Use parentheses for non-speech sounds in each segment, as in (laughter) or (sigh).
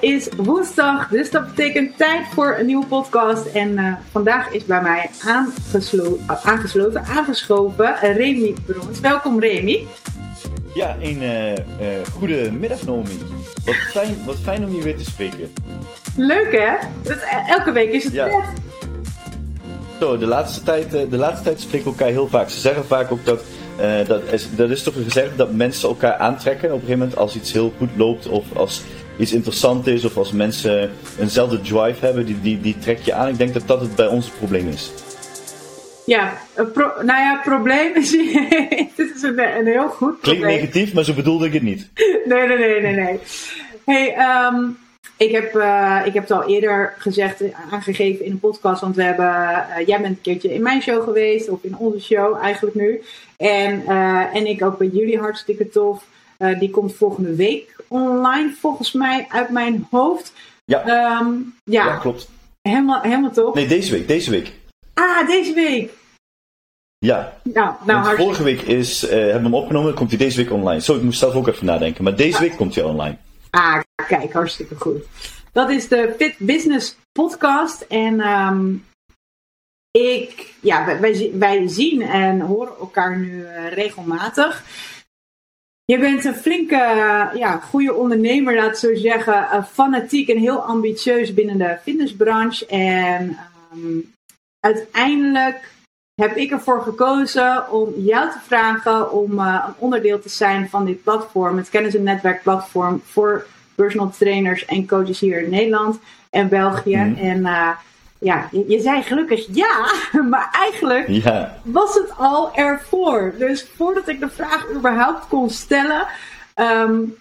is woensdag, dus dat betekent tijd voor een nieuwe podcast. En uh, vandaag is bij mij aangeslo aangesloten, aangeschoven Remy Brons. Welkom Remy. Ja, een uh, uh, goede middag Nomi. Wat fijn, wat fijn om je weer te spreken. Leuk hè? Dat, elke week is het ja. net. Zo, de laatste, tijd, de laatste tijd spreken we elkaar heel vaak. Ze zeggen vaak ook dat uh, dat, is, dat is toch gezegd dat mensen elkaar aantrekken op een gegeven moment als iets heel goed loopt of als iets interessant is of als mensen eenzelfde drive hebben, die, die, die trek je aan. Ik denk dat dat het bij ons het probleem is. Ja, pro, nou ja, probleem is. (laughs) dit is een, een heel goed probleem. Klinkt negatief, maar zo bedoelde ik het niet. (laughs) nee, nee, nee, nee. nee. Hey, um, ik heb, uh, ik heb het al eerder gezegd, aangegeven in een podcast. Want we hebben, uh, jij bent een keertje in mijn show geweest, of in onze show eigenlijk nu. En, uh, en ik ook bij jullie hartstikke tof. Die komt volgende week online, volgens mij, uit mijn hoofd. Ja, um, ja. ja, klopt. Helemaal, helemaal top. Nee, deze week, deze week. Ah, deze week. Ja. Nou, nou vorige week is, hebben we hem opgenomen, komt hij deze week online. Zo, ik moest zelf ook even nadenken. Maar deze week komt hij online. Ah, kijk, hartstikke goed. Dat is de Fit Business podcast. En um, ik, ja, wij, wij zien en horen elkaar nu uh, regelmatig. Je bent een flinke, ja, goede ondernemer, laat ik zo zeggen. Uh, fanatiek en heel ambitieus binnen de fitnessbranche. En um, uiteindelijk heb ik ervoor gekozen om jou te vragen om uh, een onderdeel te zijn van dit platform, het kennis- en netwerkplatform voor personal trainers en coaches hier in Nederland en België. Mhm. En uh, ja, je, je, zei gelukkig ja, (laughs) maar eigenlijk ja. was het al ervoor. Dus voordat ik de vraag überhaupt kon stellen, um,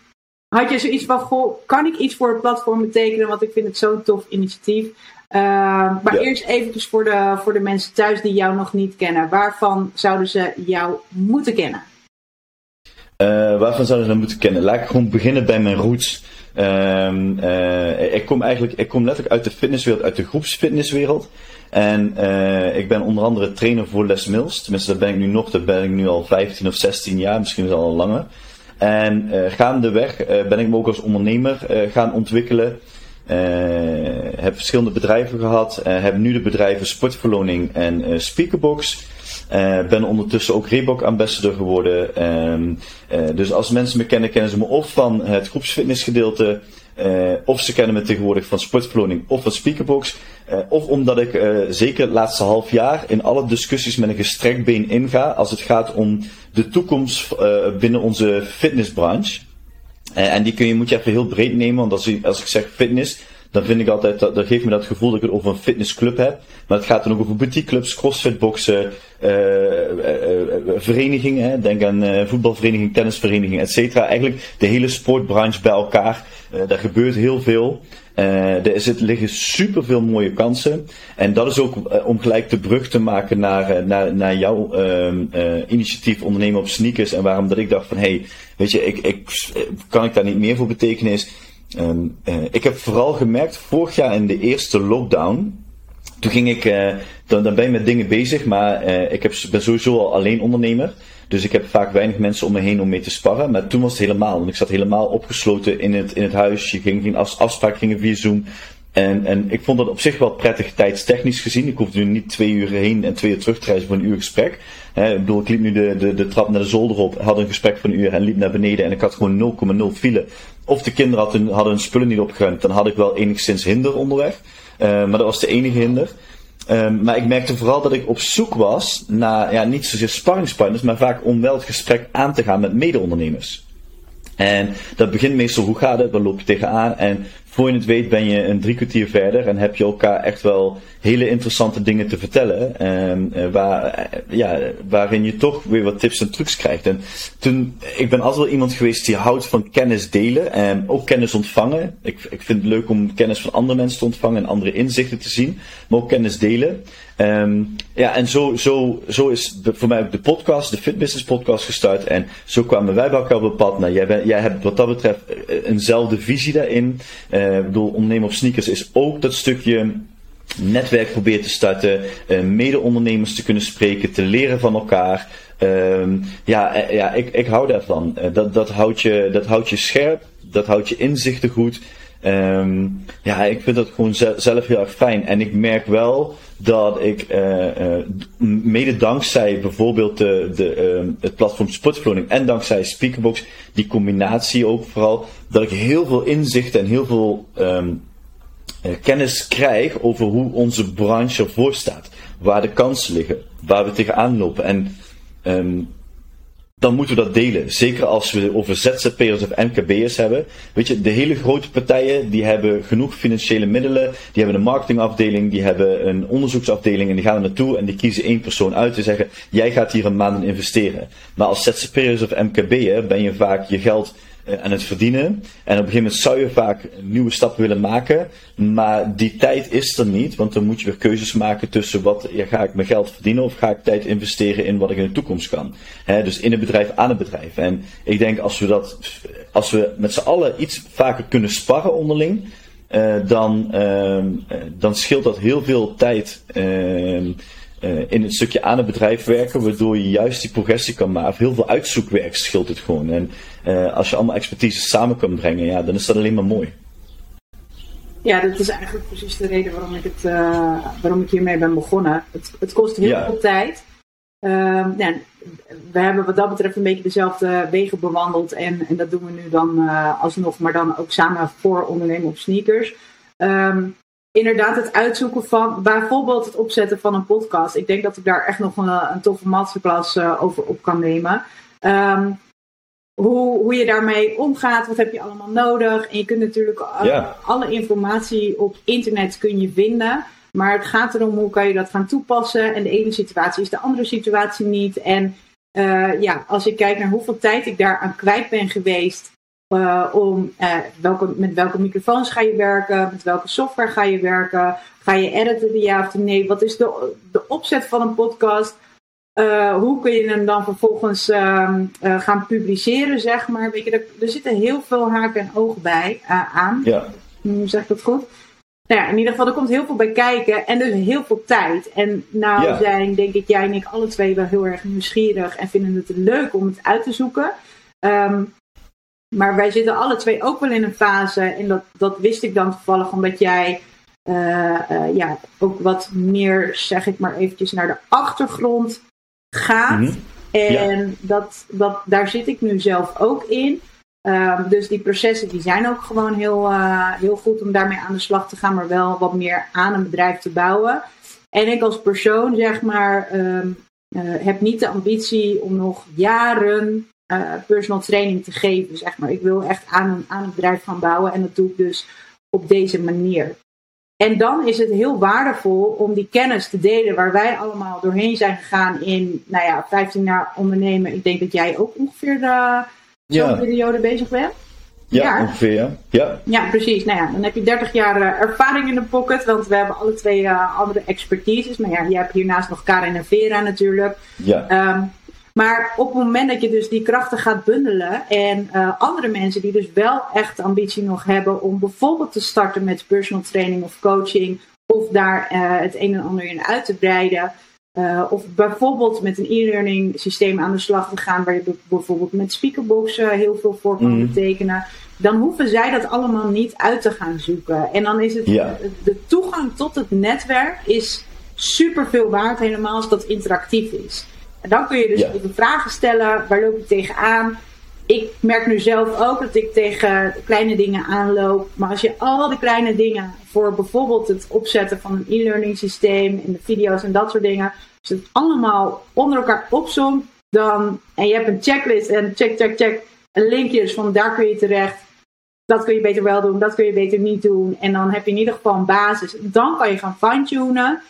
had je zoiets van: goh, kan ik iets voor het platform betekenen? Want ik vind het zo'n tof initiatief. Uh, maar ja. eerst even voor de, voor de mensen thuis die jou nog niet kennen. Waarvan zouden ze jou moeten kennen? Uh, waarvan zouden ze moeten kennen? Laat ik gewoon beginnen bij mijn roots. Um, uh, ik kom eigenlijk, ik kom letterlijk uit de fitnesswereld, uit de groepsfitnesswereld. En uh, ik ben onder andere trainer voor Les Mills. Tenminste, dat ben ik nu nog, dat ben ik nu al 15 of 16 jaar, misschien is al langer. En uh, gaandeweg ben ik me ook als ondernemer gaan ontwikkelen. heb verschillende bedrijven gehad. heb nu de bedrijven Sportverloning en Speakerbox. Uh, ben ondertussen ook Reebok ambassador geworden. Um, uh, dus als mensen me kennen, kennen ze me of van het groepsfitnessgedeelte. Uh, of ze kennen me tegenwoordig van Sportverloning of van Speakerbox. of omdat ik zeker het laatste half jaar in alle discussies met een gestrekt been inga. Als het gaat om de toekomst binnen onze fitnessbranche. en die kun je, moet je even heel breed nemen. Want als, als ik zeg fitness, dan vind ik altijd, dat, dat geeft me dat gevoel dat ik het over een fitnessclub heb. Maar het gaat dan ook over boutiqueclubs, crossfitboxen, uh, uh, uh, verenigingen. Denk aan voetbalvereniging, tennisvereniging, et cetera. Eigenlijk de hele sportbranche bij elkaar. daar gebeurt heel veel. er het liggen super veel mooie kansen. En dat is ook om gelijk de brug te maken naar, naar, naar jouw ehm, initiatief ondernemen op sneakers. En waarom dat ik dacht van, hé, hey, weet je, ik, ik, kan ik daar niet meer voor betekenen is Um, uh, ik heb vooral gemerkt, vorig jaar in de eerste lockdown, toen ging ik, uh, dan, dan ben je met dingen bezig, maar uh, ik heb, ben sowieso al alleen ondernemer. Dus ik heb vaak weinig mensen om me heen om mee te sparren. Maar toen was het helemaal, want ik zat helemaal opgesloten in het, in het huis. Je ging, af, afspraak gingen via Zoom. En, en ik vond dat op zich wel prettig tijdstechnisch gezien. Ik hoefde nu niet twee uur heen en twee uur terug te reizen voor een uur gesprek. Ik bedoel, ik liep nu de, de, de trap naar de zolder op, had een gesprek van een uur en liep naar beneden en ik had gewoon 0,0 file. Of de kinderen hadden, hadden hun spullen niet opgeruimd, dan had ik wel enigszins hinder onderweg. Uh, maar dat was de enige hinder. Um, maar ik merkte vooral dat ik op zoek was naar, ja, niet zozeer sparringspartners, maar vaak om wel het gesprek aan te gaan met mede-ondernemers. En dat begint meestal, hoe gaat het? Waar loop je tegenaan? En voor je het weet ben je een drie kwartier verder en heb je elkaar echt wel hele interessante dingen te vertellen. Um, waar, eh, ja, waarin je toch weer wat tips en trucs krijgt. En toen, ik ben altijd wel iemand geweest die houdt van kennis delen en ook kennis ontvangen. Ik, ik vind het leuk om kennis van andere mensen te ontvangen en andere inzichten te zien, maar ook kennis delen. Um, ja, en zo, zo, zo is voor mij ook de podcast, de Fit Business podcast gestart. En zo kwamen wij bij elkaar op het pad. Nou, jij, jij hebt wat dat betreft eenzelfde visie daarin. Uh, ik bedoel, ondernemen op sneakers is ook dat stukje netwerk proberen te starten, uh, mede-ondernemers te kunnen spreken, te leren van elkaar. Um, ja, uh, ja ik, ik hou daarvan. Dat, dat, houdt je, dat houdt je scherp, dat houdt je inzichten goed. Ehm, ja, ik vind dat gewoon zelf heel erg fijn. En ik merk wel dat ik, uh, mede dankzij bijvoorbeeld de, de, ehm, het platform Sportfloning en dankzij Speakerbox, die combinatie ook vooral, dat ik heel veel inzicht en heel veel um, kennis krijg over hoe onze branche ervoor staat. Waar de kansen liggen, waar we tegenaan lopen. En um, dan moeten we dat delen. Zeker als we over ZZP'ers of MKB'ers hebben. Weet je, de hele grote partijen die hebben genoeg financiële middelen. Die hebben een marketingafdeling, die hebben een onderzoeksafdeling en die gaan er naartoe en die kiezen één persoon uit te zeggen, jij gaat hier een maand in investeren. Maar als ZZP'ers of MKB'er ben je vaak je geld eh, aan het verdienen. En op een gegeven moment zou je vaak een nieuwe stap willen maken. Maar die tijd is er niet. Want dan moet je weer keuzes maken tussen wat ga ik mijn geld verdienen of ga ik tijd investeren in wat ik in de toekomst kan. dus in het bedrijf aan het bedrijf. En ik denk als we dat, als we met z'n allen iets vaker kunnen sparren onderling. Uh, dan, uh, dan scheelt dat heel veel tijd. Uh, uh, in het stukje aan het bedrijf werken, waardoor je juist die progressie kan maken. Heel veel uitzoekwerk scheelt het gewoon. En uh, als je allemaal expertise samen kan brengen, ja, dan is dat alleen maar mooi. Ja, dat is eigenlijk precies de reden waarom ik, het, uh, waarom ik hiermee ben begonnen. Het, het kost heel veel tijd. Ehm, ja, we hebben wat dat betreft een beetje dezelfde wegen bewandeld. En, en dat doen we nu dan alsnog, maar dan ook samen voor ondernemen op sneakers. Um, inderdaad het uitzoeken van bijvoorbeeld het opzetten van een podcast. Ik denk dat ik daar echt nog een, een toffe masterclass uh, over op kan nemen. Um, hoe, hoe je daarmee omgaat, wat heb je allemaal nodig. En je kunt natuurlijk uh, alle informatie op internet kun je vinden. Maar het gaat erom hoe kan je dat gaan toepassen. En de ene situatie is de andere situatie niet. En uh, ja, als ik kijk naar hoeveel tijd ik daar aan kwijt ben geweest uh, om uh, welke, met welke microfoons ga je werken, met welke software ga je werken, ga je editen ja of nee, wat is de, de opzet van een podcast, uh, hoe kun je hem dan vervolgens ehm, gaan publiceren, zeg maar. Weet je, er, er zitten heel veel haken en ogen bij aan. Ja. Hm, zeg ik dat goed? Nou ja, in ieder geval, er komt heel veel bij kijken en dus heel veel tijd. En nou zijn, denk ik, jij en ik alle twee wel heel erg nieuwsgierig en vinden het leuk om het uit te zoeken. Um, maar wij zitten alle twee ook wel in een fase, en dat, dat wist ik dan toevallig omdat jij uh, uh, ja, ook wat meer, zeg ik maar eventjes, naar de achtergrond gaat. Mhm. En dat, dat, daar zit ik nu zelf ook in. Um, dus die processen die zijn ook gewoon heel, uh, heel goed om daarmee aan de slag te gaan, maar wel wat meer aan een bedrijf te bouwen. En ik als persoon, zeg maar, um, heb niet de ambitie om nog jaren uh, personal training te geven. Zeg maar. Ik wil echt aan een, aan een bedrijf gaan bouwen en dat doe ik dus op deze manier. En dan is het heel waardevol om die kennis te delen waar wij allemaal doorheen zijn gegaan in, nou ja, 15 jaar ondernemen. Ik denk dat jij ook ongeveer de, zo'n periode bezig bent. Ja, ongeveer, ja. ja. Precies. Nou ja, dan heb je 30 jaar uh, ervaring in de pocket, want we hebben alle twee uh, andere expertises. Maar ja, jij hebt hiernaast nog Karin en Vera natuurlijk. Ja. Um, maar op het moment dat je dus die krachten gaat bundelen en uh, andere mensen die dus wel echt ambitie nog hebben om bijvoorbeeld te starten met personal training of coaching of daar uh, het een en ander in uit te breiden. Uh, of bijvoorbeeld met een e-learning systeem aan de slag te gaan, waar je bijvoorbeeld met Speakerbox heel veel voor kan mm. betekenen. Dan hoeven zij dat allemaal niet uit te gaan zoeken. En dan is het ja. de toegang tot het netwerk is super veel waard, helemaal als dat interactief is. En dan kun je dus even vragen stellen. Waar loop ik tegenaan? Ik merk nu zelf ook dat ik tegen kleine dingen aanloop. Maar als je al die kleine dingen voor bijvoorbeeld het opzetten van een e-learning systeem en de video's en dat soort dingen. Als je het allemaal onder elkaar opzomt, dan, en je hebt een checklist en check, check, check. Een linkje, dus van daar kun je terecht. Dat kun je beter wel doen, dat kun je beter niet doen. En dan heb je in ieder geval een basis. Dan kan je gaan fine-tunen.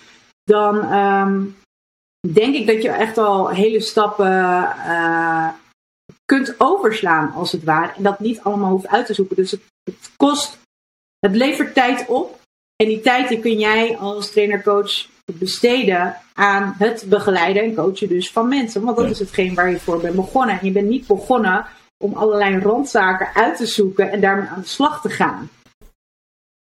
Dan um, denk ik dat je echt al hele stappen uh, kunt overslaan, als het ware. En dat niet allemaal hoeft uit te zoeken. Dus het, het kost, het levert tijd op. En die tijd die kun jij als trainer-coach besteden aan het begeleiden en coachen dus van mensen. Want dat is hetgeen waar je voor bent begonnen. En je bent niet begonnen om allerlei randzaken uit te zoeken en daarmee aan de slag te gaan.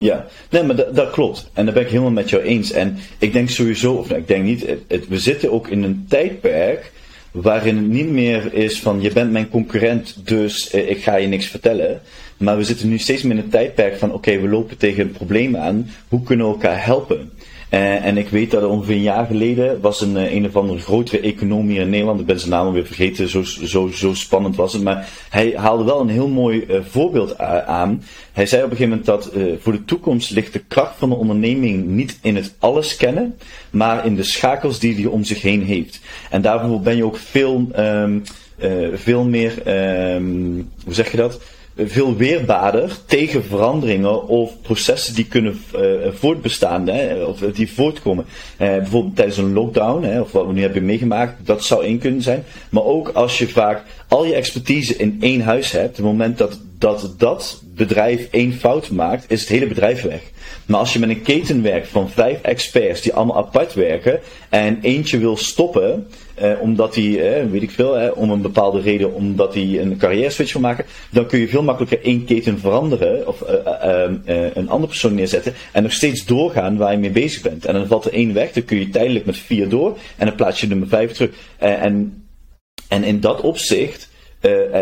Ja, nee, maar dat, dat, klopt. En daar ben ik helemaal met jou eens. En ik denk sowieso, of ik denk niet, het, we zitten ook in een tijdperk waarin het niet meer is van je bent mijn concurrent, dus eh, ik ga je niks vertellen. Maar we zitten nu steeds meer in een tijdperk van oké, we lopen tegen een probleem aan. Hoe kunnen we elkaar helpen? Uh, en ik weet dat ongeveer een jaar geleden was een, uh, een of andere grotere econoom hier in Nederland. Ik ben zijn naam alweer vergeten, zo, zo, zo spannend was het. Maar hij haalde wel een heel mooi uh, voorbeeld aan. Hij zei op een gegeven moment dat voor de toekomst ligt de kracht van de onderneming niet in het alles kennen, maar in de schakels die hij om zich heen heeft. En daarvoor ben je ook veel, um, veel meer, um, hoe zeg je dat? Veel weerbaarder tegen veranderingen of processen die kunnen uh, voortbestaan, hè, of die voortkomen. Uh, bijvoorbeeld tijdens een lockdown, hè, of wat we nu hebben meegemaakt, dat zou één kunnen zijn. Maar ook als je vaak al je expertise in één huis hebt, op het moment dat dat, dat bedrijf één fout maakt, is het hele bedrijf weg. Maar als je met een keten werkt van vijf experts die allemaal apart werken en eentje wil stoppen, eh, omdat hij, eh, weet ik veel, eh, om een bepaalde reden, omdat hij een carrière switch wil maken, dan kun je veel makkelijker één keten veranderen of uh, een andere persoon neerzetten en nog steeds doorgaan waar je mee bezig bent. En dan valt er één weg, dan kun je tijdelijk met vier door en dan plaats je nummer vijf terug. en, en in dat opzicht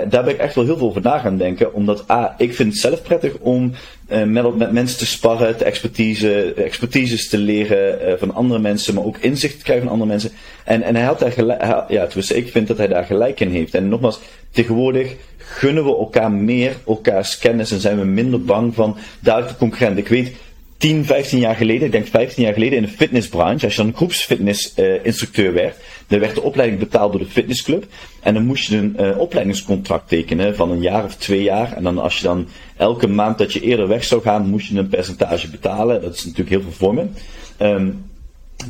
daar ben ik echt wel heel veel over na gaan denken. Omdat A, ik vind het zelf prettig om uh, met, met mensen te sparren, te expertise, expertises te leren van andere mensen, maar ook inzicht te krijgen van andere mensen. En, en hij had daar gelijk, ja, tenminste, ik vind dat hij daar gelijk in heeft. En nogmaals, tegenwoordig gunnen we elkaar meer elkaars kennis en zijn we minder bang van daar de concurrent. Ik weet, 10, 15 jaar geleden, ik denk 15 jaar geleden in de fitnessbranche, als je dan groepsfitnessinstructeur uh, werd, dan werd de opleiding betaald door de fitnessclub. En dan moest je een uh, opleidingscontract tekenen van een jaar of twee jaar. En dan als je dan elke maand dat je eerder weg zou gaan, moest je een percentage betalen. Dat is natuurlijk heel veel vormen. Um,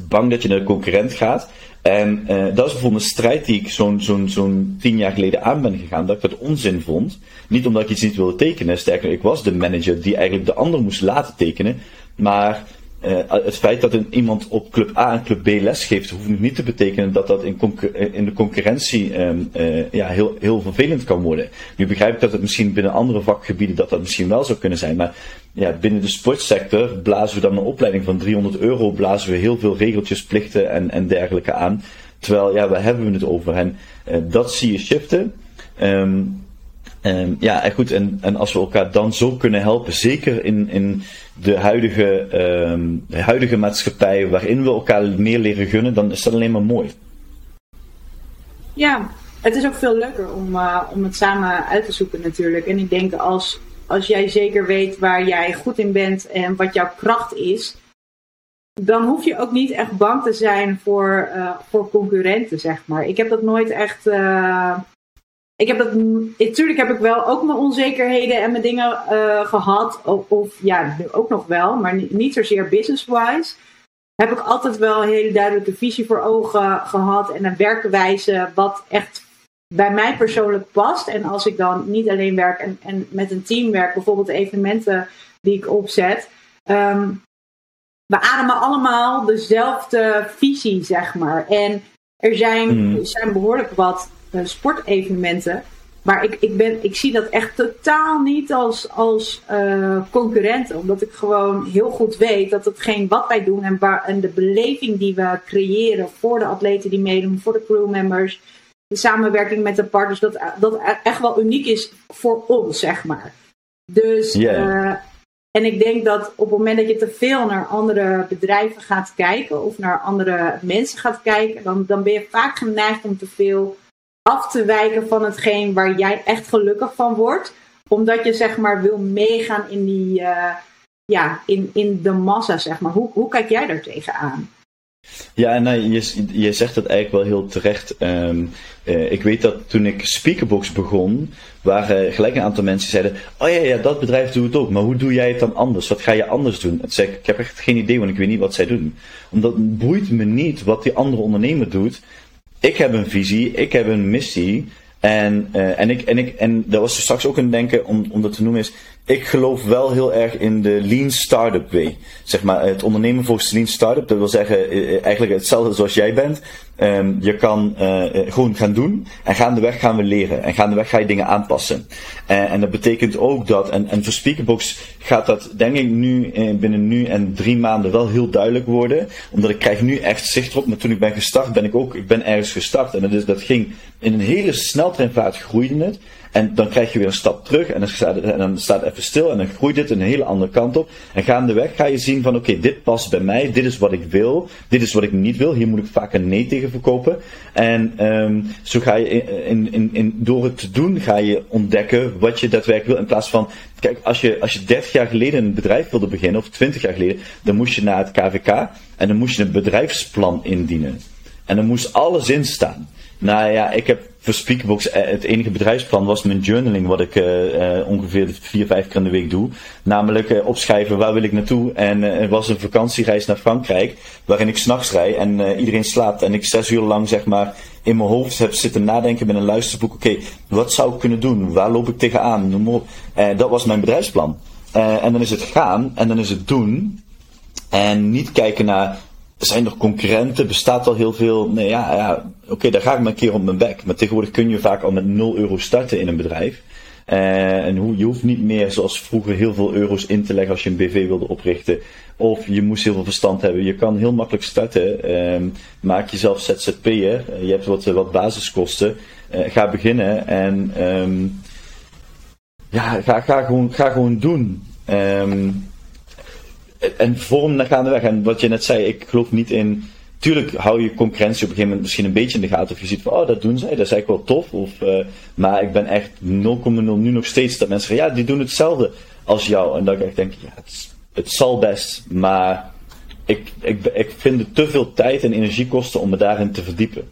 bang dat je naar de concurrent gaat. En uh, dat is bijvoorbeeld een strijd die ik zo'n zo'n zo'n tien jaar geleden aan ben gegaan, dat ik dat onzin vond. Niet omdat ik iets niet wilde tekenen, sterker, ik was de manager die eigenlijk de ander moest laten tekenen. Maar uh, het feit dat een, iemand op club A en club B les geeft, hoeft niet te betekenen dat dat in, eh, in de concurrentie um, uh, ja, heel, heel vervelend kan worden. Nu begrijp ik dat het misschien binnen andere vakgebieden dat dat misschien wel zou kunnen zijn, maar ja, binnen de sportsector blazen we dan een opleiding van 300 euro, blazen we heel veel regeltjes, plichten en, en dergelijke aan. Terwijl, ja, waar hebben we het over? En dat zie je shiften. Um, Um, ja, en goed, en, en als we elkaar dan zo kunnen helpen, zeker in, in de, huidige, de huidige maatschappij waarin we elkaar meer leren gunnen, dan is dat alleen maar mooi. Ja, het is ook veel leuker om, uh, om het samen uit te zoeken natuurlijk. En ik denk als, als jij zeker weet waar jij goed in bent en wat jouw kracht is, dan hoef je ook niet echt bang te zijn voor, uh, voor concurrenten, zeg maar. Ik heb dat nooit echt. Uh, ik heb dat, natuurlijk heb ik wel ook mijn onzekerheden en mijn dingen uh, gehad. Of, of, ja, nu ook nog wel, maar niet, niet zozeer business-wise. Heb ik altijd wel een hele duidelijke visie voor ogen gehad en een werkwijze wat echt bij mij persoonlijk past. En als ik dan niet alleen werk en, en met een team werk, bijvoorbeeld evenementen die ik opzet. Um, we ademen allemaal dezelfde visie, zeg maar. En er zijn, mm. er zijn behoorlijk wat uh, sportevenementen. Maar ik, ik, ben, ik zie dat echt totaal niet als, als uh, concurrenten. Omdat ik gewoon heel goed weet dat hetgeen wat wij doen en, waar, en de beleving die we creëren voor de atleten die meedoen, voor de crewmembers, de samenwerking met de partners, dat, dat echt wel uniek is voor ons, zeg maar. Dus, yeah. uh, en ik denk dat op het moment dat je te veel naar andere bedrijven gaat kijken of naar andere mensen gaat kijken, dan, dan ben je vaak geneigd om te veel af te wijken van hetgeen waar jij echt gelukkig van wordt. Omdat je zeg maar wil meegaan in die, uh, ja, in, in de massa, zeg maar. Hoe, hoe kijk jij daar tegenaan? Ja, nou, je, je zegt dat eigenlijk wel heel terecht. Um, uh, ik weet dat toen ik Speakerbox begon, waren gelijk een aantal mensen zeiden: Oh ja, ja, dat bedrijf doet het ook, maar hoe doe jij het dan anders? Wat ga je anders doen? Het zei, ik heb echt geen idee, want ik weet niet wat zij doen. Omdat het boeit me niet wat die andere ondernemer doet ik heb een visie, ik heb een missie. En, uh, en, ik, en, ik, en dat was er straks ook een denken om, om dat te noemen is. Ik geloof wel heel erg in de lean startup way. Zeg maar, het ondernemen volgens lean startup, dat wil zeggen uh, eigenlijk hetzelfde zoals jij bent. Um, je kan uh, gewoon gaan doen en gaandeweg gaan we leren. En gaandeweg ga je dingen aanpassen. En dat betekent ook dat, en, voor Speakerbox gaat dat denk ik nu binnen nu en drie maanden wel heel duidelijk worden. Omdat ik krijg nu echt zicht erop. Maar toen ik ben gestart ben ik ook, ik ben ergens gestart. En dat, is, dat ging in een hele sneltreinvaart groeide het. En dan krijg je weer een stap terug en dan staat, en dan staat even stil en dan groeit het een hele andere kant op. En gaandeweg ga je zien van oké, dit past bij mij, dit is wat ik wil, dit is wat ik niet wil, hier moet ik vaak een nee tegen verkopen. En um, zo ga je in, in, in, door het te doen, ga je ontdekken wat je daadwerkelijk wil. In plaats van, kijk, als je, als je 30 jaar geleden een bedrijf wilde beginnen, of 20 jaar geleden, dan moest je naar het KVK en dan moest je een bedrijfsplan indienen. En dan moest alles in staan. Nou ja, ik heb voor Speakbox eh, het enige bedrijfsplan was mijn journaling, wat ik uh, uh, ongeveer vier, vijf keer in de week doe. Namelijk uh, opschrijven waar wil ik naartoe. En het was een vakantiereis naar Frankrijk, waarin ik s'nachts rij en iedereen slaapt. En ik zes uur lang zeg maar in mijn hoofd heb zitten nadenken met een luisterboek. Oké, wat zou ik kunnen doen? Waar loop ik tegenaan? Noem op. dat was mijn bedrijfsplan. en dan is het gaan en dan is het doen. En niet kijken naar zijn er concurrenten? Bestaat al heel veel? Nee, ja, ja oké, daar ga ik maar een keer op mijn bek. Maar tegenwoordig kun je vaak al met 0 euro starten in een bedrijf. Uh, en hoe, je hoeft niet meer zoals vroeger heel veel euro's in te leggen als je een BV wilde oprichten. Of je moest heel veel verstand hebben. Je kan heel makkelijk starten. Uh, maak jezelf ZZP'er. Uh, je hebt wat, wat basiskosten. Eh, ga beginnen en um, ja, ga, ga, gewoon, ga gewoon doen. Um, en vorm naar gaandeweg. En wat je net zei, ik geloof niet in. Tuurlijk hou je concurrentie op een gegeven moment misschien een beetje in de gaten. Of je ziet van, oh, dat doen zij, dat is eigenlijk wel tof. Of, uh, maar ik ben echt 0,0 nu nog steeds dat mensen zeggen, ja, die doen hetzelfde als jou. En dat ik echt denk, ja, het, het zal best. Maar ik, ik, ik vind het te veel tijd en energie kosten om me daarin te verdiepen.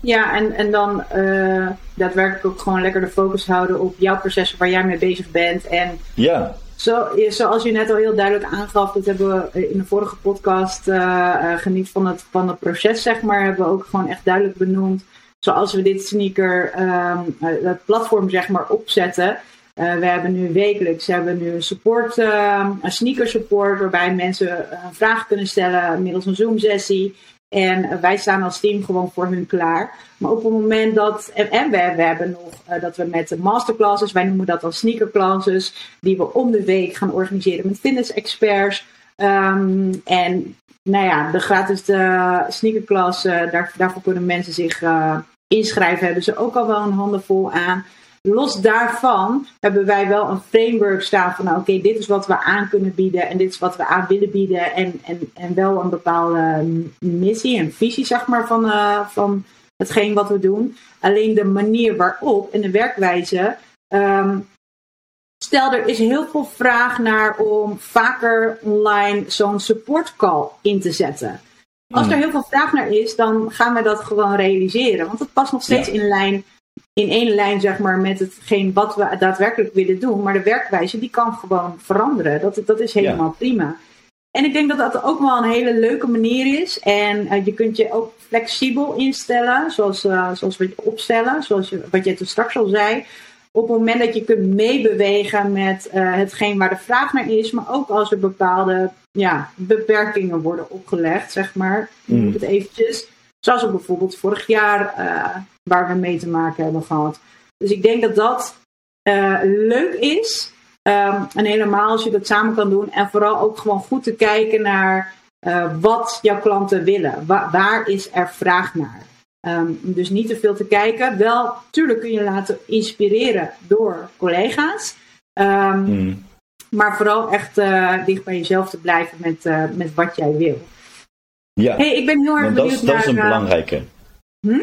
Ja, en, en dan uh, daadwerkelijk ook gewoon lekker de focus houden op jouw processen waar jij mee bezig bent. En ja. Zo, zoals je net al heel duidelijk aangaf, dat hebben we in de vorige podcast uh, geniet van het, van het proces, zeg maar, hebben we ook gewoon echt duidelijk benoemd. Zoals we dit sneaker, um, dat platform, zeg maar, opzetten. We hebben nu wekelijks hebben nu een support, uh, een sneaker support, waarbij mensen vragen kunnen stellen middels een Zoom-sessie. En wij staan als team gewoon voor hun klaar. Maar op het moment dat. En, we, we, hebben nog uh, dat we met masterclasses, wij noemen dat dan sneakerclasses, die we om de week gaan organiseren met fitness-experts. Um, en nou ja, de gratis de sneakerklas, uh, daar, daarvoor kunnen mensen zich inschrijven. Hebben ze ook al wel een handen vol aan. Los daarvan hebben wij wel een framework staan van, nou, oké, dit is wat we aan kunnen bieden en dit is wat we aan willen bieden. En, en, en wel een bepaalde missie en visie, zeg maar, van, uh, van hetgeen wat we doen. Alleen de manier waarop en de werkwijze. Um, stel, er is heel veel vraag naar om vaker online zo'n support call in te zetten. Als er hmm. heel veel vraag naar is, dan gaan we dat gewoon realiseren. Want het past nog steeds in lijn in één lijn zeg maar, met hetgeen wat we daadwerkelijk willen doen. Maar de werkwijze die kan gewoon veranderen. Dat, dat is helemaal prima. En ik denk dat dat ook wel een hele leuke manier is. En uh, je kunt je ook flexibel instellen, zoals, uh, zoals we opstellen, zoals je, wat je toen straks al zei. Op het moment dat je kunt meebewegen met uh, hetgeen waar de vraag naar is, maar ook als er bepaalde ja, beperkingen worden opgelegd, zeg maar. Mm. het eventjes. Zoals we bijvoorbeeld vorig jaar waar we mee te maken hebben gehad. Dus ik denk dat dat uh, leuk is. Um, en helemaal als je dat samen kan doen. En vooral ook gewoon goed te kijken naar uh, wat jouw klanten willen. Wa waar is er vraag naar? Um, dus niet te veel te kijken. Wel, tuurlijk kun je laten inspireren door collega's. Um, mm. Maar vooral echt uh, dicht bij jezelf te blijven met, uh, met wat jij wil. Ja, hey, ik ben heel erg benieuwd dat, is, dat is een belangrijke. Hm?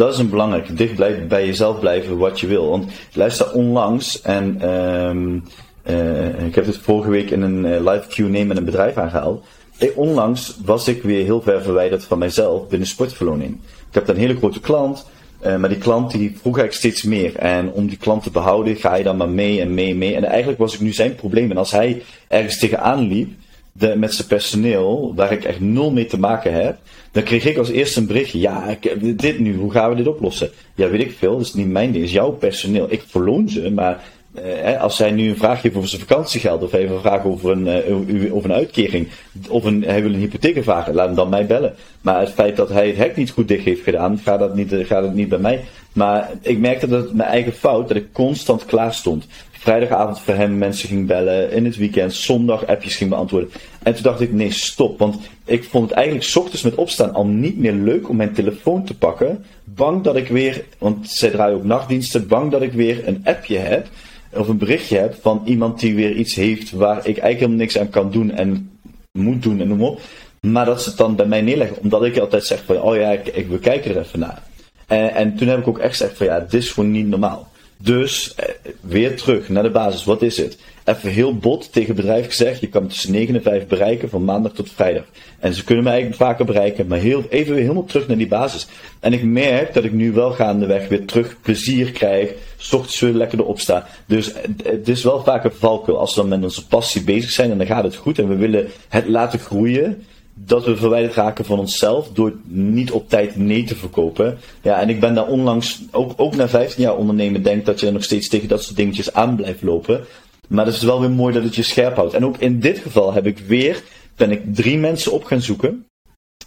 Dat is een belangrijke. Dicht blijven, bij jezelf blijven wat je wil. Want luister onlangs en um, uh, ik heb het vorige week in een uh, live Q&A met een bedrijf aangehaald. Hey, onlangs was ik weer heel ver verwijderd van mijzelf binnen sportverloning. Ik heb een hele grote klant, maar die klant die vroeg eigenlijk steeds meer. En om die klant te behouden ga je dan maar mee en mee en mee. En eigenlijk was ik nu zijn probleem. En als hij ergens tegenaan liep, met zijn personeel, waar ik echt nul mee te maken heb, dan kreeg ik als eerste een berichtje. Ja, ik, dit nu, hoe gaan we dit oplossen? Ja, weet ik veel, dat is niet mijn ding, dat is jouw personeel. Ik verloon ze, maar eh, als zij nu een vraag heeft over zijn vakantiegeld, of even een vraag over een, uh, over een uitkering, of een, hij wil een hypotheek vragen, laat hem dan mij bellen. Maar het feit dat hij het hek niet goed dicht heeft gedaan, gaat dat niet, gaat het niet bij mij. Maar ik merkte dat het mijn eigen fout, dat ik constant klaar stond. Vrijdagavond voor hem mensen ging bellen, in het weekend, zondag appjes ging beantwoorden. En toen dacht ik, nee, stop. Want ik vond het eigenlijk ochtends met opstaan al niet meer leuk om mijn telefoon te pakken. Bang dat ik weer, want zij draaien ook nachtdiensten, bang dat ik weer een appje heb. Of een berichtje heb van iemand die weer iets heeft waar ik eigenlijk helemaal niks aan kan doen en moet doen en noem op. Maar dat ze het dan bij mij neerleggen. Omdat ik altijd zeg van, oh ja, ik, ik we kijken er even naar. En, en toen heb ik ook echt gezegd van, ja, dit is gewoon niet normaal. Dus eh, weer terug naar de basis. Wat is het? Even heel bot tegen het bedrijf gezegd. Je kan tussen 9 en 5 bereiken van maandag tot vrijdag. En ze kunnen me eigenlijk vaker bereiken. Maar heel, even weer helemaal terug naar die basis. En ik merk dat ik nu wel gaandeweg weer terug plezier krijg. S ochtends lekker erop sta. Dus eh, het is wel vaak een valkuil. Als we dan met onze passie bezig zijn en dan gaat het goed. En we willen het laten groeien dat we verwijderd raken van onszelf door niet op tijd nee te verkopen. Ja, en ik ben daar onlangs, ook, ook na 15 jaar ondernemen, denk dat je nog steeds tegen dat soort dingetjes aan blijft lopen. Maar het is wel weer mooi dat het je scherp houdt. En ook in dit geval heb ik weer, ben ik drie mensen op gaan zoeken.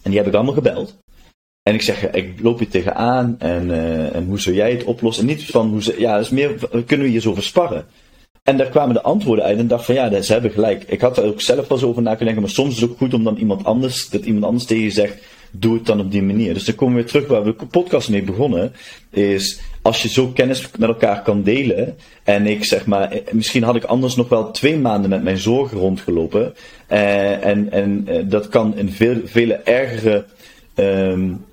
En die heb ik allemaal gebeld. En ik zeg, ik loop je tegenaan en, uh, en hoe zou jij het oplossen? En niet van hoe ze, ja, dat is meer, kunnen we hier zo versparren? En daar kwamen de antwoorden uit en dacht van ja, ze hebben gelijk. Ik had er ook zelf eens over na kunnen denken, maar soms is het ook goed om dan iemand anders, dat iemand anders tegen je zegt, doe het dan op die manier. Dus dan komen we weer terug waar we de podcast mee begonnen, is als je zo kennis met elkaar kan delen, en ik zeg maar, eh, misschien had ik anders nog wel twee maanden met mijn zorgen rondgelopen, eh, en, en eh, dat kan in veel, vele ergere um,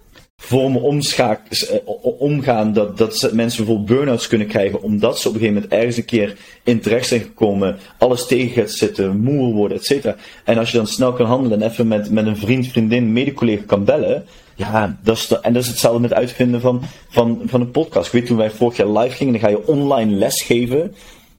vormen omschaak, eh, omgaan dat, dat mensen bijvoorbeeld burn-outs kunnen krijgen omdat ze op een gegeven moment ergens een keer in terecht zijn gekomen, alles tegen gaat zitten, moe worden, et cetera. En als je dan snel kan handelen en even met, met een vriend, vriendin, mede-collega kan bellen, ja, dat is de, en dat is hetzelfde met uitvinden van, van, van een podcast. Ik weet toen wij vorig jaar live gingen, dan ga je online lesgeven.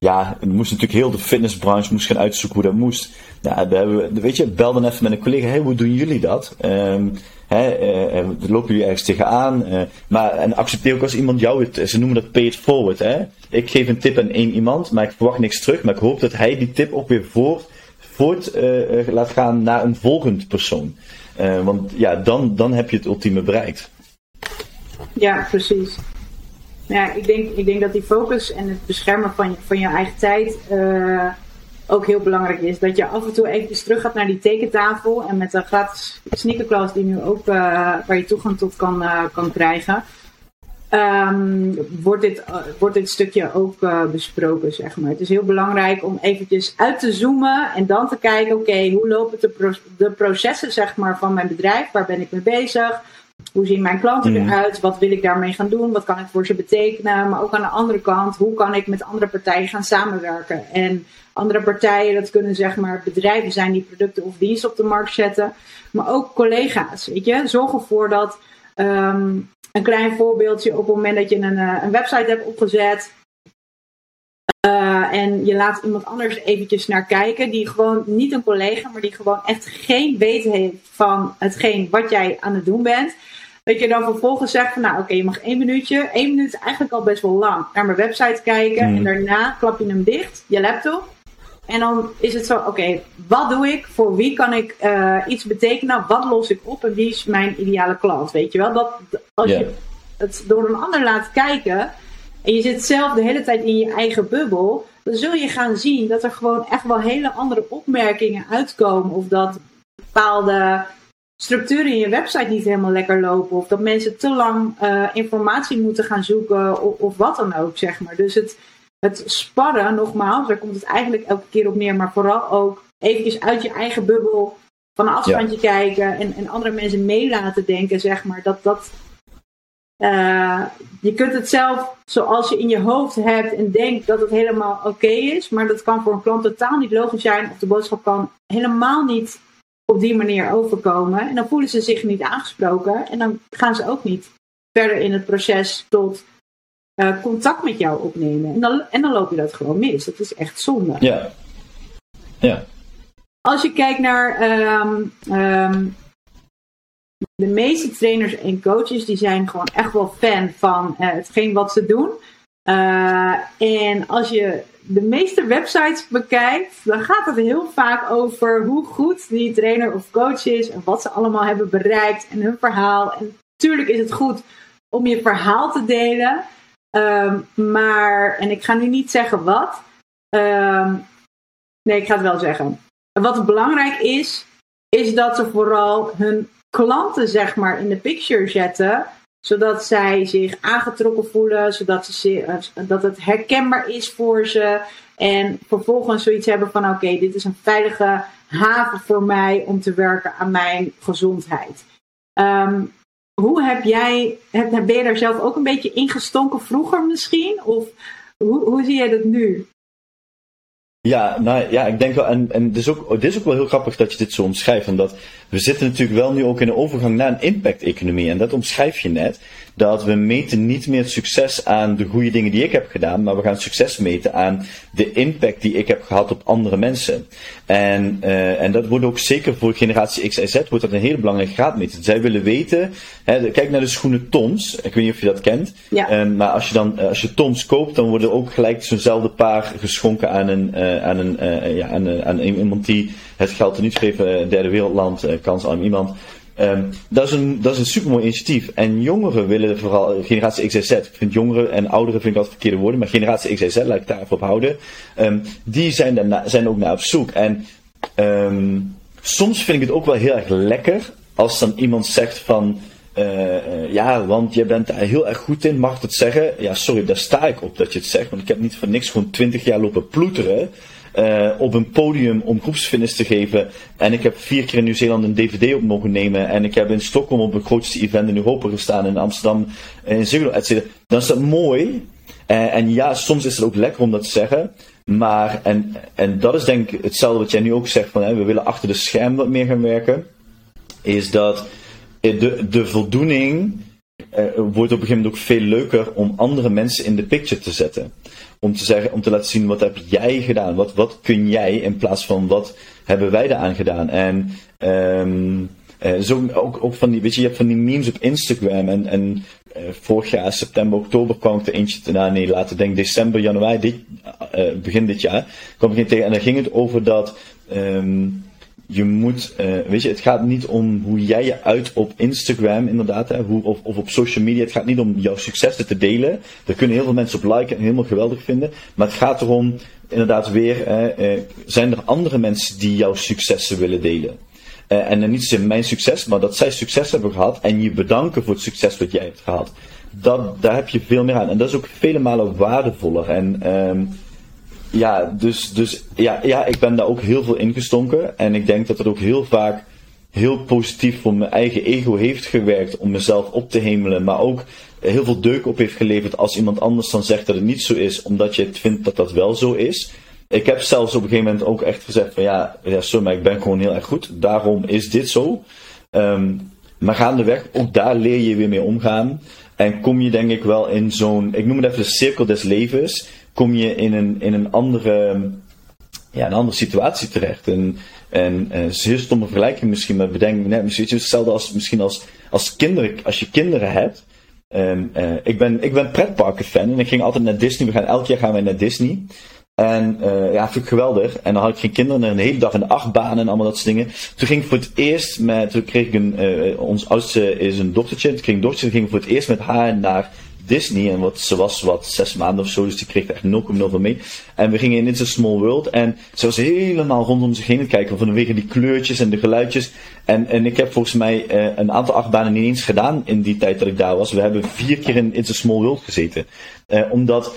Ja, we moest natuurlijk heel de fitnessbranche moest gaan uitzoeken hoe dat moest. We weet je, bel dan even met een collega, hey, hoe doen jullie dat? Um, Hè, uh, lopen jullie ergens tegenaan. Uh, maar, en accepteer ook als iemand jou het, ze noemen dat pay it forward. Hè? Ik geef een tip aan één iemand, maar ik verwacht niks terug. Maar ik hoop dat hij die tip ook weer voort, voort laat gaan naar een volgend persoon. want ja, dan, dan heb je het ultieme bereikt. Ja, precies. Ja, ik denk, ik denk dat die focus en het beschermen van, van je eigen tijd ook heel belangrijk is. Dat je af en toe even terug gaat naar die tekentafel. En met de gratis sneakerklas die nu ook, uh, waar je toegang tot kan, uh, kan krijgen. Um, wordt, dit, wordt dit stukje ook besproken, zeg maar. Het is heel belangrijk om eventjes uit te zoomen en dan te kijken, oké, hoe lopen de, de processen, zeg maar, van mijn bedrijf? Waar ben ik mee bezig? Hoe zien mijn klanten mhm. eruit? Wat wil ik daarmee gaan doen? Wat kan ik voor ze betekenen? Maar ook aan de andere kant, hoe kan ik met andere partijen gaan samenwerken? En andere partijen, dat kunnen zeg maar bedrijven zijn die producten of diensten op de markt zetten. Maar ook collega's, weet je. Zorg ervoor dat, um, een klein voorbeeldje, op het moment dat je een, eh, een website hebt opgezet, en je laat iemand anders eventjes naar kijken, die gewoon niet een collega, maar die gewoon echt geen weten heeft van hetgeen wat jij aan het doen bent. Dat je dan vervolgens zegt van nou oké, je mag één minuutje. Één minuut is eigenlijk al best wel lang. Naar mijn website kijken en hmm. daarna klap je hem dicht, je laptop. En dan is het zo, oké, wat doe ik? Voor wie kan ik uh, iets betekenen? Wat los ik op? En wie is mijn ideale klant? Weet je wel? Dat, als je het door een ander laat kijken en je zit zelf de hele tijd in je eigen bubbel, dan zul je gaan zien dat er gewoon echt wel hele andere opmerkingen uitkomen. Of dat bepaalde structuren in je website niet helemaal lekker lopen. Of dat mensen te lang uh, informatie moeten gaan zoeken. Of, of, wat dan ook, zeg maar. Dus het, het sparren, nogmaals, daar komt het eigenlijk elke keer op neer. Maar vooral ook eventjes uit je eigen bubbel van een afstandje kijken. En, en andere mensen mee laten denken, zeg maar. Dat dat... Uh, je kunt het zelf zoals je in je hoofd hebt en denkt dat het helemaal oké is. Maar dat kan voor een klant totaal niet logisch zijn. Of de boodschap kan helemaal niet op die manier overkomen. En dan voelen ze zich niet aangesproken. En dan gaan ze ook niet verder in het proces tot uh, contact met jou opnemen. En dan, en dan loop je dat gewoon mis. Dat is echt zonde. Ja. Ja. Als je kijkt naar um, um, de meeste trainers en coaches, die zijn gewoon echt wel fan van uh, hetgeen wat ze doen. Uh, en als je de meeste websites bekijkt, dan gaat het heel vaak over hoe goed die trainer of coach is en wat ze allemaal hebben bereikt en hun verhaal. En natuurlijk is het goed om je verhaal te delen. Ehm, maar, en ik ga nu niet zeggen wat. Ehm, nee, ik ga het wel zeggen. Wat belangrijk is, is dat ze vooral hun klanten zeg maar in de picture zetten zodat zij zich aangetrokken voelen, zodat ze, eh, dat het herkenbaar is voor ze. En vervolgens zoiets hebben van: oké, dit is een veilige haven voor mij om te werken aan mijn gezondheid. Ehm, hoe heb jij, heb, ben je daar zelf ook een beetje ingestonken vroeger misschien? Of hoe, hoe zie jij dat nu? Ja, nou ja, ik denk wel, en, en het, is ook, het is ook wel heel grappig dat je dit zo omschrijft, omdat we zitten natuurlijk wel nu ook in een overgang naar een impact-economie. En dat omschrijf je net, dat we meten niet meer het succes aan de goede dingen die ik heb gedaan, maar we gaan succes meten aan de impact die ik heb gehad op andere mensen. En, uh, en dat wordt ook zeker voor generatie X en Z wordt dat een hele belangrijke graadmeter. Zij willen weten, hè, kijk naar de schoenen Toms, ik weet niet of je dat kent, ja. Uh, maar als je dan, uh, als je Toms koopt, dan worden ook gelijk zo'nzelfde paar geschonken aan een, aan een, ja, aan, aan iemand die het geld er niet geven, derde wereldland, kansarm iemand. Um, dat, is een, dat is een supermooi initiatief. En jongeren willen vooral, generatie XZ, ik vind jongeren en ouderen vind ik altijd verkeerde woorden, maar generatie XZ, laat ik daar even op houden. Um, die zijn, daarna, zijn ook naar op zoek. En um, soms vind ik het ook wel heel erg lekker als dan iemand zegt van, ja, want je bent daar heel erg goed in, mag ik het zeggen? Ja, sorry, daar sta ik op dat je het zegt, want ik heb niet voor niks gewoon twintig jaar lopen ploeteren uh, op een podium om groepsfitness te geven. En ik heb vier keer in Nieuw-Zeeland een DVD op mogen nemen. En ik heb in Stockholm op het grootste event in Europa gestaan. In Amsterdam, in Ziggo, etc. Dan is dat mooi. Uh, en ja, soms is het ook lekker om dat te zeggen. Maar, en, en dat is denk ik hetzelfde wat jij nu ook zegt, van hè, we willen achter de scherm wat meer gaan werken. Is dat de, de voldoening wordt op een gegeven moment ook veel leuker om andere mensen in de picture te zetten om te zeggen, om te laten zien wat heb jij gedaan, wat, wat kun jij in plaats van wat hebben wij eraan gedaan. En um, zo ook, ook van die, weet je, je hebt van die memes op Instagram en, en uh, vorig jaar september, oktober kwam ik er eentje nou nee, laten denk december, januari, dit, uh, begin dit jaar, kwam ik tegen en dan ging het over dat um, je moet, uh, weet je, het gaat niet om hoe jij je uit op Instagram, inderdaad, hè, hoe, of, op social media. Het gaat niet om jouw successen te delen. Daar kunnen heel veel mensen op liken en helemaal geweldig vinden. Maar het gaat erom, inderdaad, weer, uh, zijn er andere mensen die jouw successen willen delen? Uh, en dan niet zozeer mijn succes, maar dat zij succes hebben gehad en je bedanken voor het succes wat jij hebt gehad. Dat, daar heb je veel meer aan. En dat is ook vele malen waardevoller. En um, ja, dus, dus ja, ja, ik ben daar ook heel veel ingestonken. En ik denk dat het ook heel vaak heel positief voor mijn eigen ego heeft gewerkt om mezelf op te hemelen. Maar ook heel veel deuk op heeft geleverd als iemand anders dan zegt dat het niet zo is, omdat je het vindt dat dat wel zo is. Ik heb zelfs op een gegeven moment ook echt gezegd van ja, ja sorry, maar ik ben gewoon heel erg goed. Daarom is dit zo. Um, maar gaandeweg, ook daar leer je weer mee omgaan. En kom je denk ik wel in zo'n, ik noem het even de cirkel des levens kom je in een, in een andere, ja, een andere situatie terecht. En, en is een stomme vergelijking misschien, maar bedenk net misschien hetzelfde als misschien als, als kinderen, als je kinderen hebt. Um, uh, ik ben, ik ben pretparken fan en ik ging altijd naar Disney. We gaan elk jaar gaan wij naar Disney. En uh, ja, vind ik geweldig. En dan had ik geen kinderen en een hele dag in de achtbaan en allemaal dat soort dingen. Toen ging ik voor het eerst met, toen kreeg ik een, uh, ons oudste is een dochtertje. Toen kreeg ik een dochtertje, toen ging ik voor het eerst met haar naar Disney. En wat, ze was wat zes maanden of zo, dus die kreeg echt 0,0 van mee. En we gingen in It's a Small World. En ze was helemaal rondom zich heen het kijken. Vanwege die kleurtjes en de geluidjes. En, en ik heb volgens mij uh, een aantal achtbanen niet eens gedaan in die tijd dat ik daar was. We hebben vier keer in It's a Small World gezeten. Uh, omdat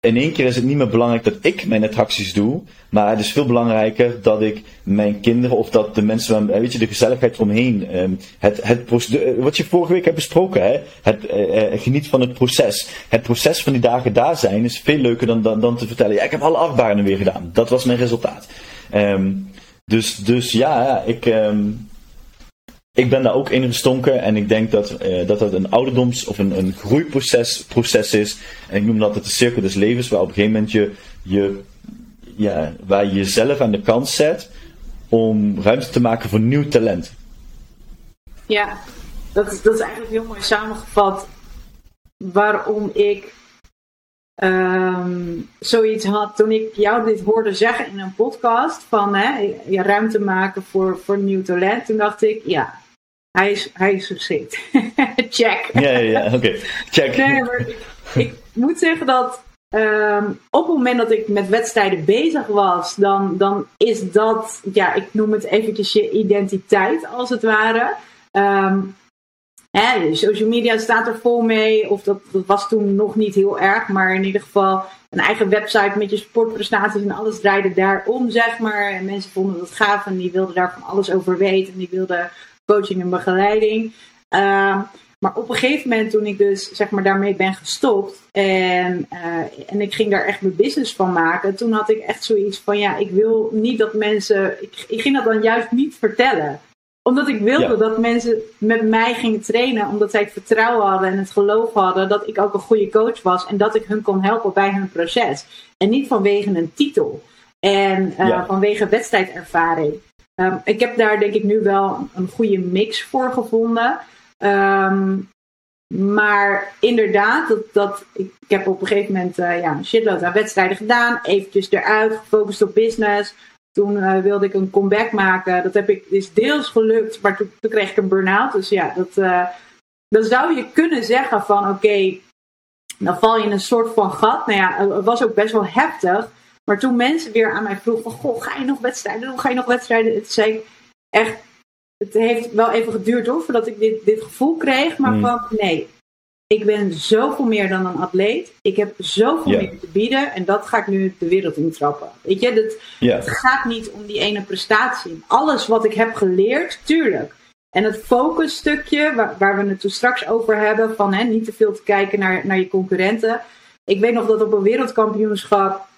in één keer is het niet meer belangrijk dat ik mijn attracties doe, maar het is veel belangrijker dat ik mijn kinderen of dat de mensen, weet je, de gezelligheid eromheen, um, het, het, wat je vorige week hebt besproken, hè, het uh, geniet van het proces. Het proces van die dagen daar zijn is veel leuker dan, dan, te vertellen, ja, ik heb alle achtbaren weer gedaan. Dat was mijn resultaat. Um, dus, dus ja, ik, um, ik ben daar ook in gestonken en ik denk dat, uh, dat het een ouderdoms- of een, een groeiproces proces is. En ik noem dat het de cirkel des levens, waar op een gegeven moment je, je, ja, waar je jezelf aan de kant zet om ruimte te maken voor nieuw talent. Ja, dat is, dat is eigenlijk heel mooi samengevat waarom ik um, zoiets had toen ik jou dit hoorde zeggen in een podcast van hè, je ruimte maken voor, voor nieuw talent. Toen dacht ik, ja, hij is, hij is. Check. (laughs) Ja, ja, ja. oké. Check. Nee, maar ik, moet zeggen dat ehm, op het moment dat ik met wedstrijden bezig was, dan, dan is dat, ja, ik noem het eventjes je identiteit als het ware. Um, hè, social media staat er vol mee, of dat, dat was toen nog niet heel erg, maar in ieder geval een eigen website met je sportprestaties en alles draaide daarom, zeg maar. En mensen vonden dat gaaf en die wilden daar van alles over weten en die wilden coaching en begeleiding. Uh, maar op een gegeven moment, toen ik dus zeg maar daarmee ben gestopt en, uh, en ik ging daar echt mijn business van maken, toen had ik echt zoiets van: ja, ik wil niet dat mensen. Ik, ik ging dat dan juist niet vertellen omdat ik wilde dat mensen met mij gingen trainen, omdat zij het vertrouwen hadden en het geloof hadden dat ik ook een goede coach was en dat ik hun kon helpen bij hun proces. En niet vanwege een titel en uh, vanwege wedstrijdervaring. Um, ik heb daar denk ik nu wel een goede mix voor gevonden. Um, maar inderdaad, dat, dat, ik, heb op een gegeven moment uh, ja, een shitload aan wedstrijden gedaan. Eventjes eruit, gefocust op business. Toen uh, wilde ik een comeback maken. Dat heb ik, is deels gelukt, maar toen, kreeg ik een burn-out. Dus ja, dat, uh, dan zou je kunnen zeggen van oké, dan val je in een soort van gat. Nou ja, het was ook best wel heftig. Maar toen mensen weer aan mij vroegen van, goh, ga je nog wedstrijden doen? Ga je nog wedstrijden? Het zei ik echt, het heeft wel even geduurd hoor, voordat ik dit, dit gevoel kreeg. Maar mm. van, nee, ik ben zoveel meer dan een atleet. Ik heb zoveel meer te bieden. En dat ga ik nu de wereld intrappen. Weet je, dat, het gaat niet om die ene prestatie. Alles wat ik heb geleerd, tuurlijk. En het focusstukje, waar, waar we het toen straks over hebben, van hè, niet te veel te kijken naar, naar je concurrenten. Ik weet nog dat op een wereldkampioenschap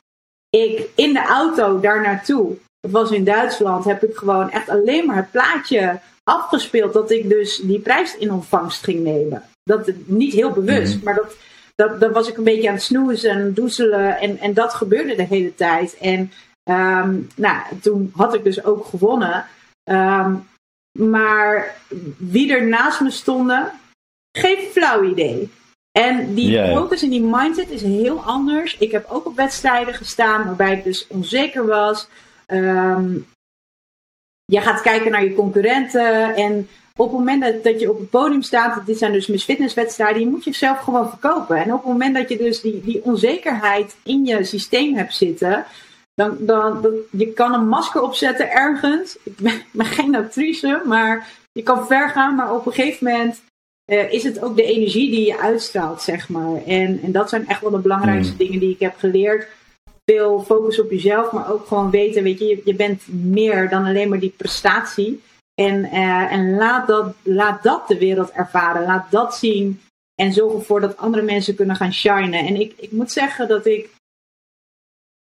ik in de auto daar naartoe, dat was in Duitsland, heb ik gewoon echt alleen maar het plaatje afgespeeld dat ik dus die prijs in ontvangst ging nemen. Dat niet heel bewust, mhm. maar dat, dat, dat was ik een beetje aan het snoezen en doezelen en, en dat gebeurde de hele tijd. En um, nou, toen had ik dus ook gewonnen. Um, maar wie er naast me stonden, geen flauw idee. En die focus en die mindset is heel anders. Ik heb ook op wedstrijden gestaan waarbij ik dus onzeker was. Um, je gaat kijken naar je concurrenten. En op het moment dat, dat je op het podium staat, dit zijn dus Miss Fitness wedstrijden, je moet jezelf gewoon verkopen. En op het moment dat je dus die, die onzekerheid in je systeem hebt zitten, dan, dan, dan je kan een masker opzetten ergens. Ik ben, ben geen actrice, maar je kan ver gaan, maar op een gegeven moment uh, is het ook de energie die je uitstraalt, zeg maar. En, en dat zijn echt wel de belangrijkste hmm. dingen die ik heb geleerd. Veel focus op jezelf, maar ook gewoon weten, weet je, je, je bent meer dan alleen maar die prestatie. En, uh, en laat, dat, laat dat de wereld ervaren. Laat dat zien. En zorg ervoor dat andere mensen kunnen gaan shinen. En ik, ik moet zeggen dat ik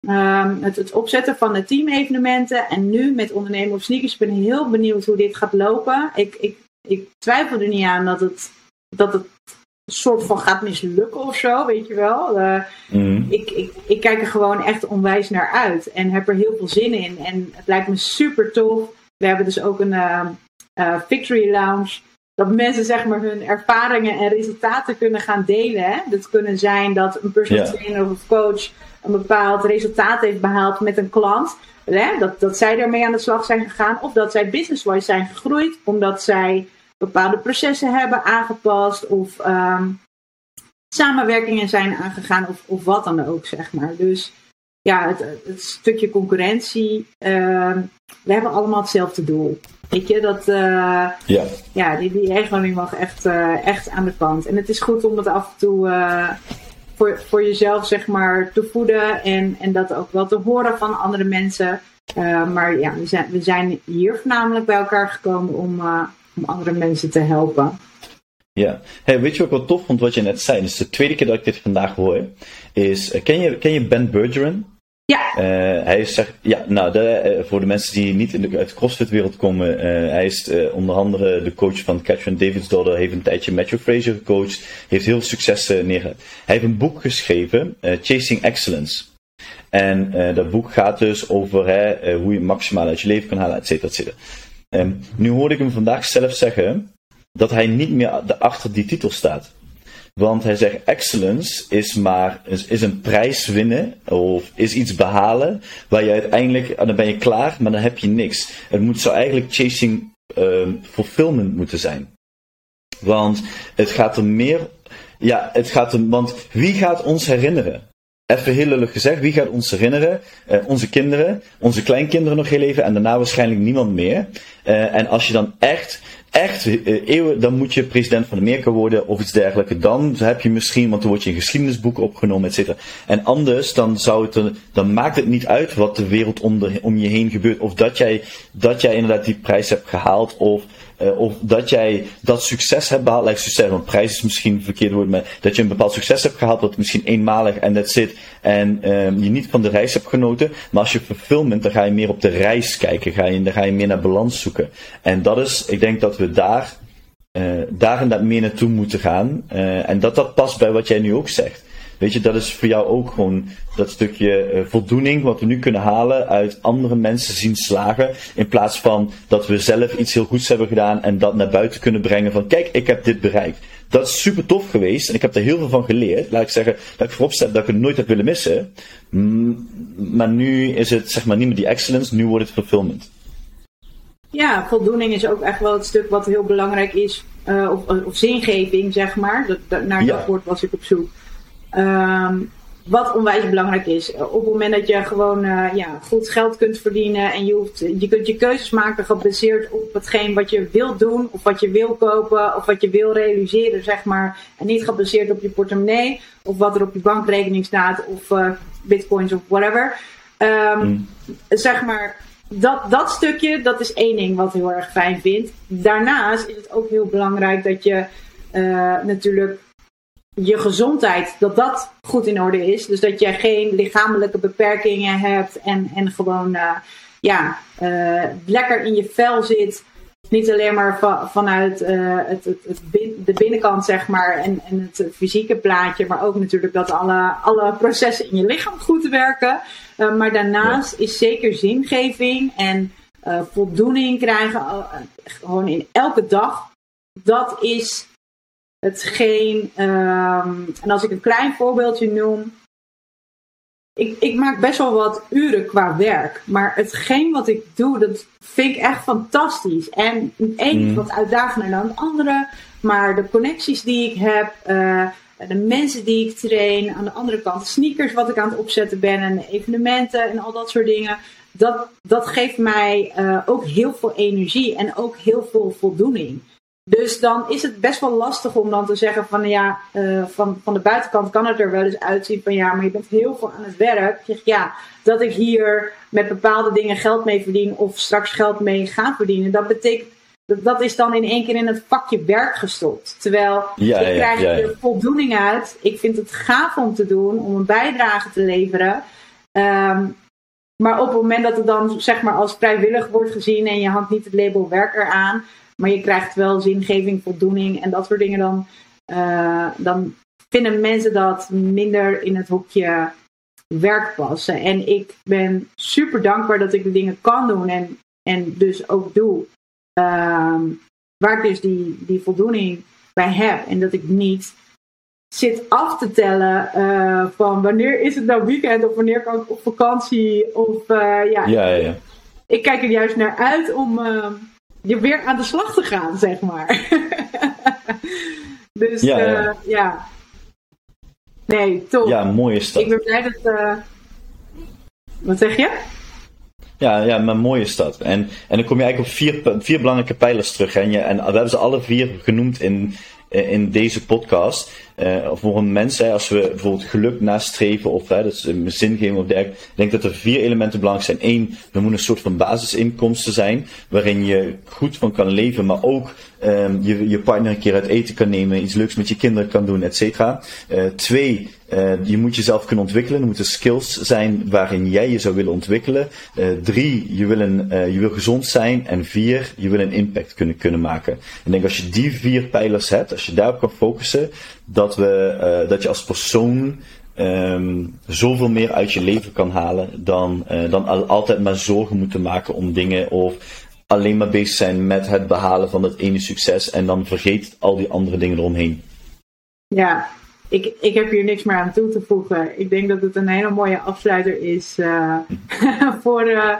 um, het, het opzetten van de teamevenementen en nu met ondernemen op sneakers ben heel benieuwd hoe dit gaat lopen. Ik, ik, ik twijfel er niet aan dat het, dat het een soort van gaat mislukken of zo, weet je wel. Uh, mm. ik, ik, ik kijk er gewoon echt onwijs naar uit en heb er heel veel zin in. En het lijkt me super tof we hebben dus ook een uh, uh, Victory Lounge. Dat mensen zeg maar hun ervaringen en resultaten kunnen gaan delen. Hè? Dat kunnen zijn dat een personal trainer of coach een bepaald resultaat heeft behaald met een klant. Hè? Dat, dat zij daarmee aan de slag zijn gegaan. Of dat zij business-wise zijn gegroeid. Omdat zij bepaalde processen hebben aangepast. Of um, samenwerkingen zijn aangegaan. Of, of wat dan ook, zeg maar. Dus ja, het, het stukje concurrentie. Uh, we hebben allemaal hetzelfde doel. Weet je, dat, uh, ja. ja, die, die ego mag echt, uh, echt aan de kant. En het is goed om het af en toe uh, voor, voor jezelf, zeg maar, te voeden. En, en dat ook wel te horen van andere mensen. maar ja, we zijn, we zijn hier voornamelijk bij elkaar gekomen om, om andere mensen te helpen. Ja, hey, weet je wat ik wel tof vond wat je net zei? Dus de tweede keer dat ik dit vandaag hoor, is, ken je, ken je Ben Bergeron? Ja. Uh, hij is, zeg, ja, nou, de, uh, voor de mensen die niet in de, uit de CrossFit-wereld komen, uh, hij is onder andere de coach van Catherine Davids Daughter, heeft een tijdje Matthew Fraser gecoacht, heeft heel veel succes neergezet. Hij heeft een boek geschreven, Chasing Excellence. En dat boek gaat dus over hè, hoe je maximaal uit je leven kan halen, et cetera, et cetera. Um, nu hoorde ik hem vandaag zelf zeggen dat hij niet meer achter die titel staat. Want hij zegt: excellence is maar is, een prijs winnen of is iets behalen waar je uiteindelijk, ah, dan ben je klaar, maar dan heb je niks. Het moet zo eigenlijk chasing uh, fulfillment moeten zijn. Want het gaat er meer. Ja, het gaat er. Want wie gaat ons herinneren? Even heel lullig gezegd, wie gaat ons herinneren? Uh, onze kinderen, onze kleinkinderen nog heel even en daarna waarschijnlijk niemand meer. Uh, en als je dan echt echt uh, eeuwen, dan moet je president van Amerika worden of iets dergelijks. Dan heb je misschien, want dan word je in geschiedenisboeken opgenomen, et cetera. En anders, dan zou het, dan maakt het niet uit wat de wereld om, om je heen gebeurt. Of dat jij, dat jij inderdaad die prijs hebt gehaald, of uh, of dat jij dat succes hebt behaald, like succes, want prijs is misschien een verkeerd woord, maar dat je een bepaald succes hebt gehaald, wat misschien eenmalig en dat zit, en um, je niet van de reis hebt genoten. Maar als je fulfillment, dan ga je meer op de reis kijken, ga je, dan ga je meer naar balans zoeken. En dat is, ik denk dat we daar, uh, daar dat meer naartoe moeten gaan. Uh, en dat dat past bij wat jij nu ook zegt. Weet je, dat is voor jou ook gewoon dat stukje uh, voldoening wat we nu kunnen halen uit andere mensen zien slagen. In plaats van dat we zelf iets heel goeds hebben gedaan en dat naar buiten kunnen brengen van kijk, ik heb dit bereikt. Dat is super tof geweest en ik heb er heel veel van geleerd. Laat ik zeggen, dat ik vooropstel dat ik het nooit heb willen missen. Mm, maar nu is het zeg maar niet meer die excellence, nu wordt het fulfillment. Ja, voldoening is ook echt wel het stuk wat heel belangrijk is. Uh, of, of zingeving, zeg maar. Dat, dat, naar ja. dat woord was ik op zoek. Um, wat onwijs belangrijk is. Op het moment dat je gewoon uh, ja, goed geld kunt verdienen en je, hoeft, je kunt je keuzes maken gebaseerd op hetgeen wat je wilt doen, of wat je wil kopen, of wat je wil realiseren, zeg maar. En niet gebaseerd op je portemonnee, of wat er op je bankrekening staat, of uh, bitcoins of whatever. Um, mm. Zeg maar, dat, dat stukje, dat is één ding wat ik heel erg fijn vind. Daarnaast is het ook heel belangrijk dat je uh, natuurlijk je gezondheid, dat dat goed in orde is. Dus dat je geen lichamelijke beperkingen hebt en, en gewoon uh, ja, uh, lekker in je vel zit. Niet alleen maar va vanuit uh, het, het, het bin de binnenkant, zeg maar, en, en het fysieke plaatje, maar ook natuurlijk dat alle, alle processen in je lichaam goed werken. maar daarnaast ja. is zeker zingeving en voldoening krijgen, gewoon in elke dag. Dat is hetgeen, um, en als ik een klein voorbeeldje noem. Ik, ik maak best wel wat uren qua werk. Maar hetgeen wat ik doe, dat vind ik echt fantastisch. En het een mm. wat uitdagender dan het andere. Maar de connecties die ik heb, uh, de mensen die ik train. Aan de andere kant sneakers wat ik aan het opzetten ben. En evenementen en al dat soort dingen. Dat, dat geeft mij uh, ook heel veel energie en ook heel veel voldoening. Dus dan is het best wel lastig om dan te zeggen van ja, uh, van, van de buitenkant kan het er wel eens uitzien van ja, maar je bent heel veel aan het werk. Zeg ja, dat ik hier met bepaalde dingen geld mee verdien of straks geld mee ga verdienen, dat betekent dat, dat is dan in één keer in het vakje werk gestopt. Terwijl ja, ik krijg ja, er voldoening uit. Ik vind het gaaf om te doen, om een bijdrage te leveren. Um, maar op het moment dat het dan zeg maar als vrijwillig wordt gezien en je hangt niet het label werk eraan, maar je krijgt wel zingeving, voldoening en dat soort dingen, dan, uh, dan vinden mensen dat minder in het hokje werk passen. En ik ben super dankbaar dat ik de dingen kan doen en, en dus ook doe. Uh, waar ik dus die, die voldoening bij heb. En dat ik niet zit af te tellen uh, van wanneer is het nou weekend of wanneer kan ik op vakantie. Of uh, ja, ja, ja, ik kijk er juist naar uit om uh, je weer aan de slag te gaan, zeg maar. (laughs) dus ja, ja. ja. Nee, toch. Ja, mooie stad. Ik ben blij dat. Wat zeg je? Ja, ja, een mooie stad. En, en dan kom je eigenlijk op vier, vier belangrijke pijlers terug. En, je, en we hebben ze alle vier genoemd in, in deze podcast. Uh, voor een mens, hè, als we bijvoorbeeld geluk nastreven of hè, dat is een zingeving of dergelijke, ik denk dat er vier elementen belangrijk zijn. Eén, er moet een soort van basisinkomsten zijn, waarin je goed van kan leven, maar ook um, je, je partner een keer uit eten kan nemen, iets leuks met je kinderen kan doen, et cetera. Uh, twee, uh, je moet jezelf kunnen ontwikkelen. Er moeten skills zijn waarin jij je zou willen ontwikkelen. Uh, drie, je wil, een, je wil gezond zijn. En vier, je wil een impact kunnen, kunnen maken. Ik denk als je die vier pijlers hebt, als je daarop kan focussen, dat, we, dat je als persoon um, zoveel meer uit je leven kan halen dan, dan al, altijd maar zorgen moeten maken om dingen of alleen maar bezig zijn met het behalen van dat ene succes en dan vergeet al die andere dingen eromheen. Ja, ik, ik heb hier niks meer aan toe te voegen. Ik denk dat het een hele mooie afsluiter is uh, (laughs) voor, uh,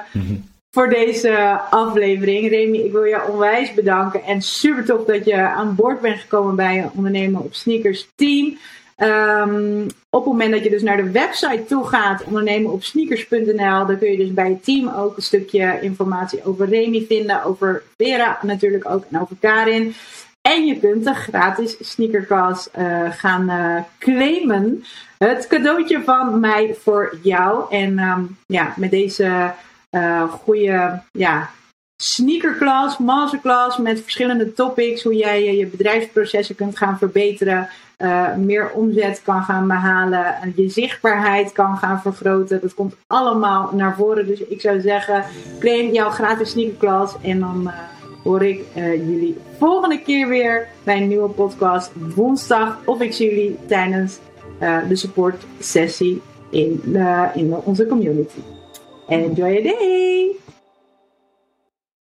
voor deze aflevering. Remy, ik wil je onwijs bedanken. En super tof dat je aan boord bent gekomen bij Ondernemen op Sneakers team. Um, op het moment dat je dus naar de website toe gaat, ondernemen op sneakers.nl, dan kun je dus bij het team ook een stukje informatie over Remy vinden, over Vera natuurlijk ook en over Karin. En je kunt een gratis sneakercast uh, gaan uh, claimen. Het cadeautje van mij voor jou. En um, ja, met deze uh, goede ja, sneakerclass, masterclass met verschillende topics. Hoe jij je bedrijfsprocessen kunt gaan verbeteren. Uh, meer omzet kan gaan behalen. En je zichtbaarheid kan gaan vergroten. Dat komt allemaal naar voren. Dus ik zou zeggen, claim jouw gratis sneakerclass. En dan hoor ik jullie volgende keer weer bij een nieuwe podcast woensdag. Of ik zie jullie tijdens de support sessie in, in onze community. Enjoy your day!